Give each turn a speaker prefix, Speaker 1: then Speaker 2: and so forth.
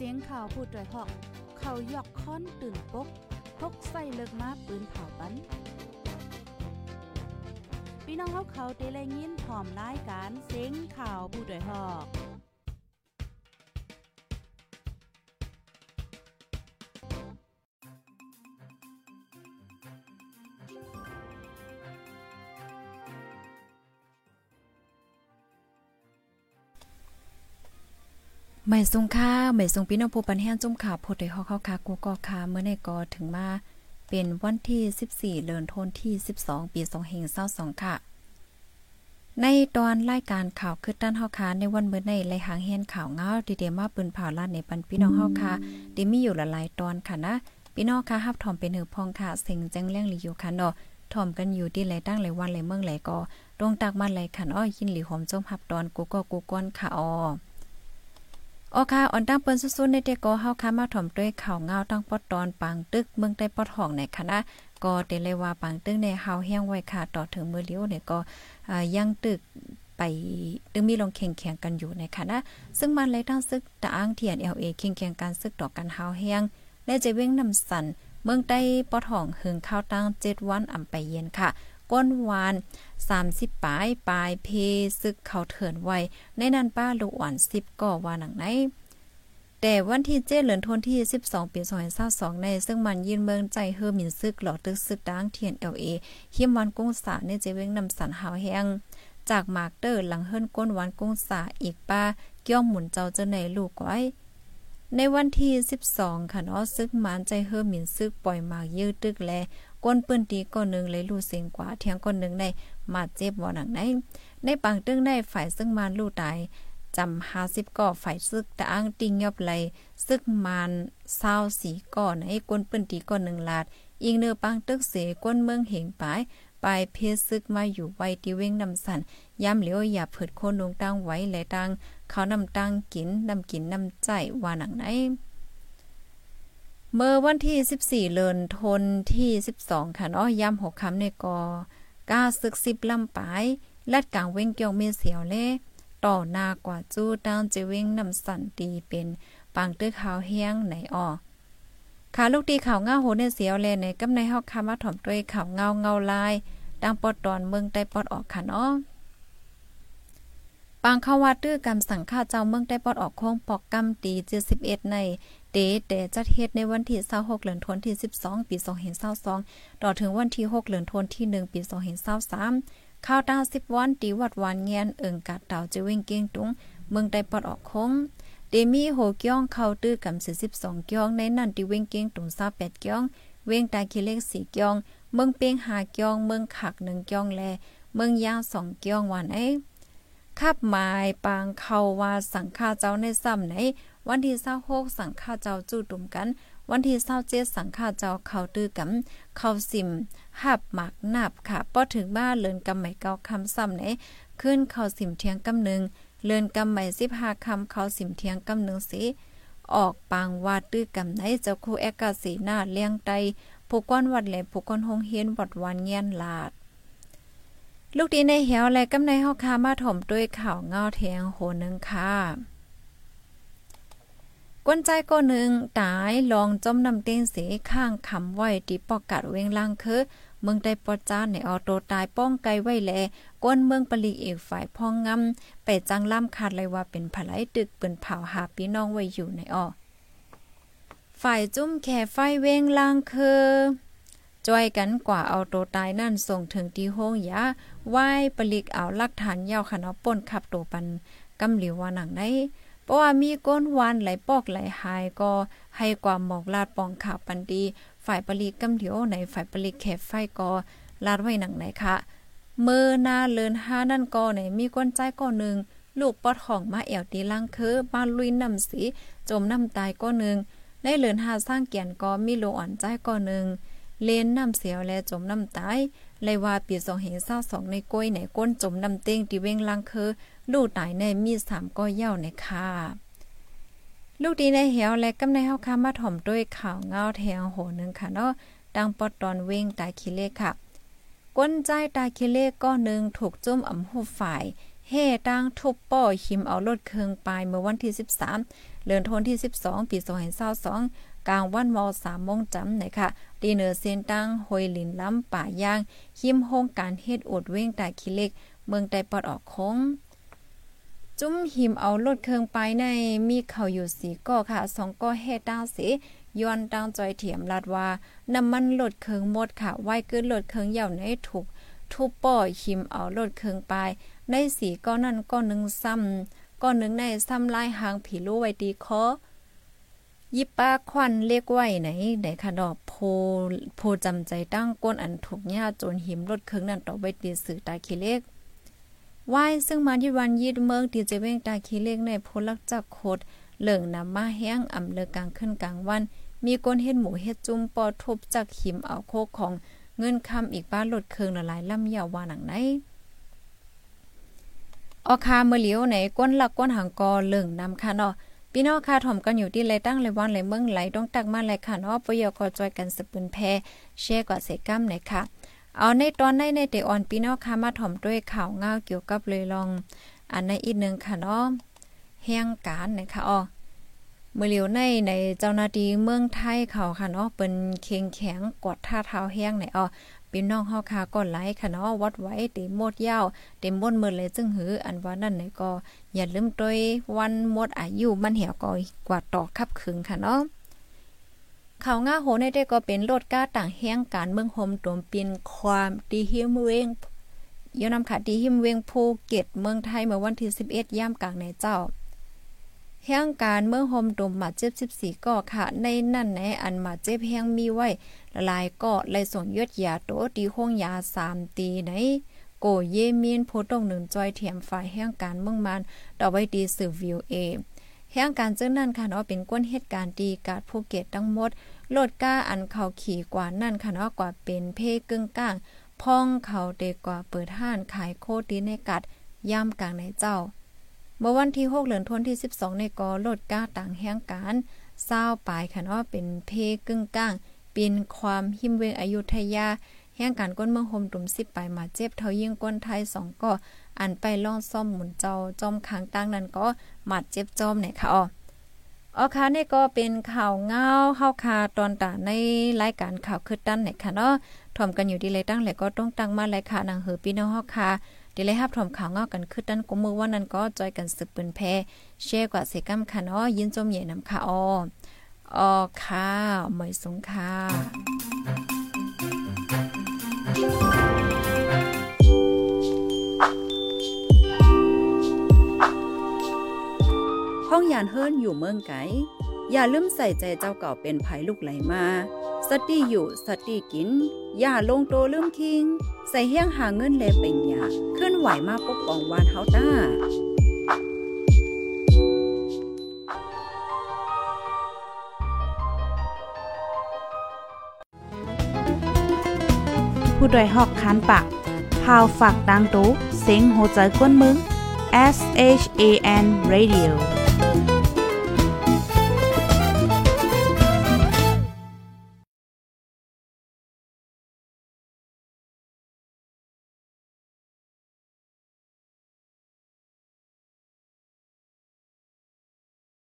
Speaker 1: เสียงข่าวผู้ด้วยหอก เขายอกค้อนตื่นปกพกใส่เลิกมาปืนเผาปันพี่น้องเขาเขาเตะแลยินหอมรายการเสียงข่าวผู้ด้วยหอก ไม่ทรงค่าไม่ทรงพี่น้องผู้ปันแห้งจุ่มขาโพดได้ฮอกเข้าคากูก็คาเมื่อในกอถึงมาเป็นวันที่ 14 เดือนธันที่12ปี2522ค่ะ ในตอนรายการข่าวคือด้านเฮาคาในวันเมื่อในไลหางแฮนข่าวเงาดีเดมาปืนเผาลาดในปันพี่น้องเฮาคาดีมีอยู่หลายๆตอนค่ะนะ พี่น้องค่ะฮับถอมเป็นหือพองค่ะเสียงแจ้งแรงหลีอยู่ค่ะเนาะถอมกันอยู่ที่ไหลตั้งไหลวันไหลเมืองไหลก็ตรงตักมาไหลขันอ้อยยินหลีหอมจมฮับตอนกูก็กูก้อนค่ะออ ออค่ะอ่อนตั้งเปิ้นสุดๆในเด็กก็เฮาค่ะมาถ่อมด้วยข่าวเงาตั้งปอดตอนปังตึกเมืองใต้ปอดห้องในคณะก็เตเลยว่าปังตึกในเฮาแห้งไว้ค่ะต่อถึงมือเลี้ยวเนี่ยก็ยังตึกไปตึงมีลงแข่งแข่งกันอยู่ในคณะซึ่งมันเลยทั้งซึกตะอ้างเทียน LA แข่งแข่งการซึกต่อกันเฮาแห้งและจะเว้งนำสันเมืองใต้ปอดห้องหึงข้าวตั้ง7วันอำไปเย็นค่ะ ก้นวาน30ปลายปลายเพซึกเขาเถินไว้ ในนั้นป้าลูกอ่อน10ก่อว่าหนังไหนแต่วันที่เจ็ดเหลือนทนที่ 12 ปี2022ใน ซึ่งมันยินเมืองใจเฮอมินซึกหลอตึกซึกดังเทียน LA หิมวันกุ้งสาในเจเวงนำสันหาวแห้งจากมาร์กเตอร์หลังเฮิรนก้นวันกุ้งสาอีกป้าเกี้ยวหมุนเจ้าเจาในลูกไว้ ในวันที่ 12 ค่ะเนาะซึกมันใจเฮอมินซึกปล่อยมากยืดตึกแล ก้นปืนตีก้อนนึงเลยลู่เสียงกว่าเทียงก้อนนึงในมาเจ็บบ่หนังในในปังตึงในฝ่ายซึ่งมันลู่ตายจำห้าสิบก่อฝ่ายซึกตะอ้างติงยอบไหลซึกมานเศร้าสีก่อนให้กวนปืนตีก่อนหนึ่งลาดอิงเนื้อปังตึกเสกวนเมืองเหงปายปลายเพศซึกมาอยู่ไว้ที่เว้งนำสันย้ำเหลียวอย่าเผิดโคนลงตั้งไว้และตั้งเขานำตั้งกินนำกินนำใจว่าหนังไหน เมื่อวันที่ 14 เลินทนที่ 12 ค่ะเนาะย้ำหกคำในกอก้าซึกสิบลำปายลัดกลางเว้งเกี่ยวเมีเสียวเล่ต่อหน้ากว่าจู้ตั้งจะเวิ่งนำสันตีเป็นปังตึกขาวเฮียงไหนออขาลูกตีข่าวเงาโหในเสียวแลในกำในเฮาคามาถ่อมด้วยข่าวเงาเงาลายดังปอดตอนเมืองใต้ปอดออกค่ะเนาะ ปางเข้าวัดตื้อกำสังฆาเจ้าเมืองได้ปอดออกโค้งปอกกำตี71ในเดเดจัดเฮ็ดในวันที่26เดือนธันวาคมที่12ปี2022ต่อถึงวันที่6เดือนธันวาคมที่1ปี2023ข้าวตาสิบวันตีวัดวานเงียนเอิงกัดเต่าจะวิ่งเก้งตุงเมืองได้ปอดออกโค้งเดมีโหกี้ยงเข้าตื้อกำสิสิบสองเกี้ยงในนั่นที่วิ่งเก้งตุงซาแปดเกี้ยงเว้งตาคิเล็กสี่เกี้ยงเมืองเปียงหาเกี้ยงเมืองขักหนึ่งเกี้ยงแล เมืองย่างสองเกี้ยงวันไอ้ ขับหมายปางเขาว่าสังฆาเจ้าในซ้ำไหน วันที่26สังฆาเจ้าจู่ตุ่มกัน วันที่27สังฆาเจ้าเขาตื้อกันเขาสิมหับหมักนับค่ะพอถึงบ้านเลินกำไหมเกาคำซ้ำไหนขึ้นเขาสิมเทียงกำหนึ่งเลินกำไหมสิบห้าคำเขาสิมเทียงกำหนึ่งสิออกปางวาดตื้อกำไหนเจ้าคู่แอกาสีหน้าเลี้ยงไตผู้ก้อนวัดแหลผู้ก้อนหงเฮียนวัดวันเงียนลาด ลูกดีในเหี่ยวและกำในเฮาคามาถมด้วยข่าวเงาแทงโหนึงค่ะก้นใจก็หนึ่งตายลองจมน้ำเต้งเสข้างคำไว้ที่ปอกกัดเวงล่างคือเมืองได้ปอจ้าในออโตตายป้องไกลไว้แลก้นเมืองปลีเอกฝ่ายพองงำไปจังล่ำขาดเลยว่าเป็นผลายตึกเปิ้นเผาหาพี่น้องไว้อยู่ในออฝ่ายจุ้มแค่ไฟเวงล่างคือ จอยกันกว่าเอาโตตายนั่นส่งถึงที่ห้องยาไหว้ปลิกเอาลักฐานยาวขนาป่นขับโตปันกำหลิวว่าหนังได้เพราะว่ามีก้นวานไหลปอกไหลหายก็ให้ความหมอกลาดปองข่าวปันดี ฝ่ายปลีกกำเดียวในฝ่ายปลีแคบไฟก็ลาดไว้หนังไหนคะเมื่อนาเลินห้านั่นก็ในมีก้นใจก็หนึ่งลูกปอดของมาแอวตีล่างคือมาลุยน้ำสีจมน้ำตายก็หนึ่งในเลินหาสร้างเกียนก็มีโลอ่อนใจก็หนึ่ง เลนน้ำเสียวและจมน้ำตายเลยว่าปีสองเห็นเศร้าสองในก้อยในก้นจมน้ำเต้งที่เว้งล่างคือลูกตายในมีสามก็เย่าในค่ะลูกดีในเหวและกำในเฮาคามาถ่อมด้วยข่าวเงาแทงโหนึงค่ะเนาะดังปอดตอนเว้งตายคิเลค่ะ ก้นใจตายคิเลก็หนึ่งถูกจุ่มอ่ำหูฝ่ายเฮ่ตั้งทุบป้อหิมเอารถเคืองปลายเมื่อวันที่ 13เดือนธันวาคมที่ 12 ปี2022 กลางวันม3โมงจำนะคะดีเนอร์เซนตั้งหอยหลินล้ำป่าย่างหิมโฮงการเฮ็ดอดเว้งตาคิเล็ก เมืองใต้ปอดออกคงจุ้มหิมเอารถเครื่องไปในมีเขาอยู่สีก่อค่ะสองก่อเฮ็ดดาวเสย้อนตังจอยเถียมลาดว่าน้ำมันลดเครื่องหมดค่ะ ไว้เกินลดเครื่องเหย่าในถูกทุบป่อหิมเอาลดเครื่องไปในสีก้อนนั้นก้อนหนึ่งซ้ำก้อนหนึ่งในซ้ำลายหางผีรู้ไว้ดีคอ ยิบป้าควันเรียกไว้ไหนไหนค่ะดอกโพโพจำใจตั้งก้นอันถูกหญ้าจนหิมรถเครื่องนั้นต่อไปตีสื่อตาคีเล็กไหวซึ่งมาที่วันยีดเมืองที่จเวงตาคีเล็กในโพลักจักโคดเหลืองนำมาแห้งอ่ำเลือกลางขึ้นกลางวัน มีก้นเฮ็ดหมูเฮ็ดจุ่มปอทบจากหิมเอาโคกของเงินคำอีกบ้านลดเครื่องละลายล่ำยาววาหนังไหนออคาเมื่อเลียวไหนก้นหลักก้นหางกอเหลืองนำค่ะเนาะ พี่น้องค่ะถ่อมกันอยู่ที่ไรตั้งไรวันไรเมืองไหลต้องตักมาไรค่ะเนาะปยกจอยกันสปืนแพแช่กว่าเสกัมไหนค่ะ เอาในตอนในในเตออนพี่น้องค่ะมาถ่อมด้วยข่าวเงาเกี่ยวกับเลยลอง อันในอีกหนึ่งค่ะเนาะแห้งการนะคะอ๋อเมื่อเหลียวในในเจ้าหน้าที่เมืองไทยเขาค่ะเนาะเป็นเคียงแข็งกดท่าเท้าแห้งไหนอ๋อ พี่น้องเฮาค่ะก่อนไลค่ะเนาะวัดไว้เต็มหมดยาวเต็มบนมือเลยจึงหืออันว่านั่นไหนก็อย่าลืมตวยวันหมดอายุมันเหี่ยวก็กว่าต่อคับขึงค่ะเนาะข่าวง่าโหในได้ก็เป็นรถก้าต่างแห้งการเมืองโฮมตวมปีนความดีหิมเวงย้อนำค่ะดีหิมเวงภูเก็ตเมืองไทยเมื่อวันที่11ย่ามกลางในเจ้า แห้งการเมืองโฮมตมมาเจ็บ14ก่อค่ะ ในนั่นในอันมาเจ็บแห้งมีไว้ละลายก็เลยส่งยดยาโตตีห้องยา 3 ตีในโกเยเมีนโพตงหนึ่งจอยเถียมฝ่ายแห่งการเมืองมันต่อไว้ดีสื่อวิวเอแห่งการเจ้านั่นค่ะเนาะเป็นก้นเหตุการณ์ดีกาดภูเก็ตทั้งหมดโลดก้าอันเขาขี่กว่านั่นค่ะเนาะกว่าเป็นเพ่กึ่งก้าง พ่องเขาเด็กกว่าเปิดห้านขายโคดีในกัดย่ำกลางในเจ้า เมื่อวันที่ 6เหลือนทวนที่ 12 ในกอลดก้าต่างแห่งการเศร้าปลายค่ะเนาะเป็นเพกึ่งก้างปีนความหิมเวงอายุทยา แห่งการก้นเมืองโฮมตุ่มสิบไปมาเจ็บเท่ายิ่งก้นไทยสองก็อันไปล่องซ่อมหมุนเจ้าจอมค้างตั้งนั้นก็หมัดเจ็บจอมเนี่ยค่ะอ๋ออ๋อค่ะนี่ก็เป็นข่าวเงาเข้าคาตอนต่าในรายการข่าวคืดตั้นเนี่ยค่ะเนาะถ่อมกันอยู่ดีเลยตั้งเลยก็ต้องตั้งมาเลยค่ะนางเหือพี่น้องเฮาค่ะ ดีเลยครับถ่อมข่าวงากันคืดตั้นกุมมือว่านั้นก็จอยกันสืบปืนแพแช่กว่าเสกัมค่ะเนาะยินจมเหย่นำค่ะอ๋ออ๋อค่ะหมอยสงค่ะ
Speaker 2: ห้องยานเฮิรนอยู่เมืองไกอย่าลืมใส่ใจเจ้าเก่าเป็นภัยลูกไหลมา สติอยู่สติกิน อย่าลงโตลืมคิง ใส่เฮี้ยงหาเงินแลเป็นยาขึ้นไหวมาปกป้องวานเฮาต้า
Speaker 3: ผู้ดยหอกคันปากพาวฝากดังตู้เซ็งโหใจกวนมึง S H A N Radio